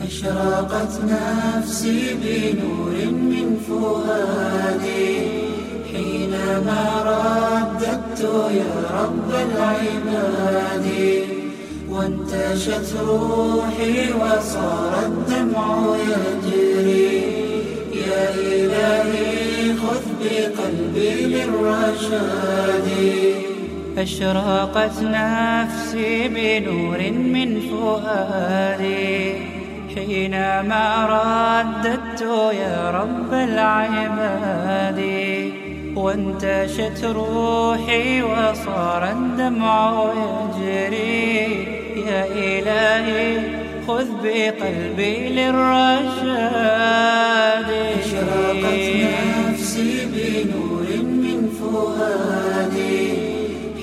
أشرقت نفسي بنور من فؤادي. حينما رددت يا رب العباد وانتشت روحي وصار الدمع يجري. يا إلهي خذ بقلبي للرشاد. أشرقت نفسي بنور من فؤادي. حينما رددت يا رب العباد وانتشت روحي وصار الدمع يجري. يا إلهي خذ بقلبي للرشاد. أشرقت نفسي بنور من فؤادي.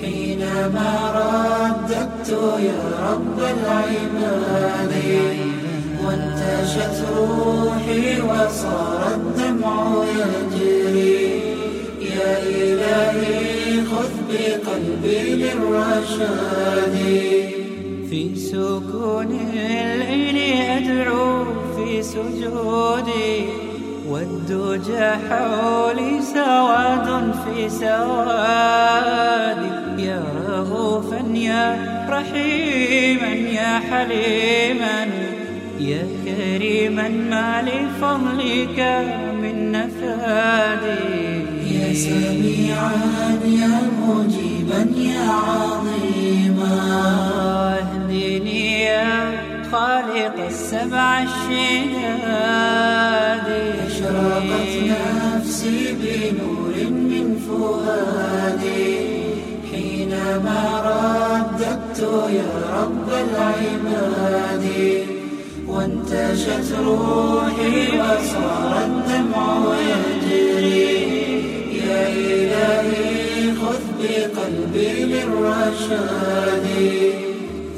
حينما رددت يا رب العباد. وانتشت روحي وصار الدمع يجري. يا إلهي خذ بقلبي للرشاد. في سكون الليل أدعو في سجودي. والدجى حولي سواد في سوادي. يا رغوفا يا رحيما يا حليما. يا كريما ما لفضلك من نفادي. يا سميعا يا مجيبا يا عظيما. اهدني يا خالق السبع الشداد أشرقت نفسي بنور من فؤادي. حينما رددت يا رب العباد. وانتشت روحي وصار الدمع يجري. يا إلهي خذ بقلبي للرشاد.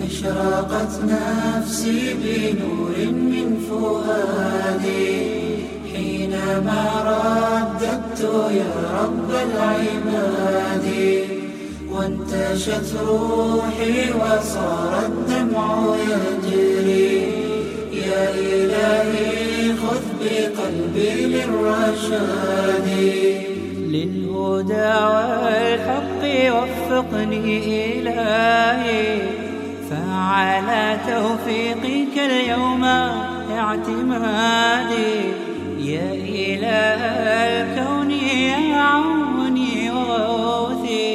أشرقت نفسي بنور من فؤادي حينما رددت يا رب العباد وانتشت روحي وصار الدمع يجري. يا إلهي خذ بقلبي للرشاد. للهدى والحق وفقني إلهي. فعلى توفيقك اليوم اعتمادي. يا إله الكون يا عوني وغوثي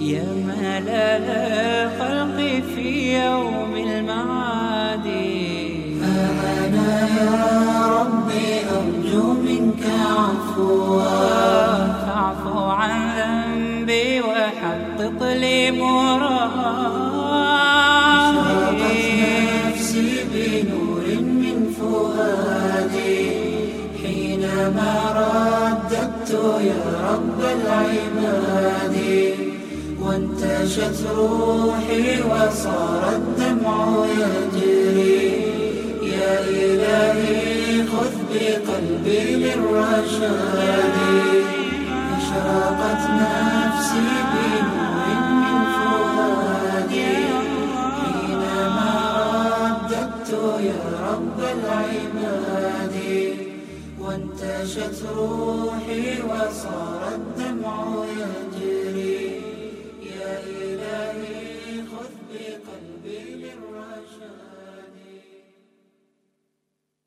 يا ملل الخلق في يوم أشرقت مرادي نفسي بنور من فؤادي حينما رددت يا رب العباد وانتشت روحي وصار الدمع يجري. يا إلهي خذ بقلبي للرشاد. أشرقت نفسي بنور وانتشت روحي وصار الدمع يجري.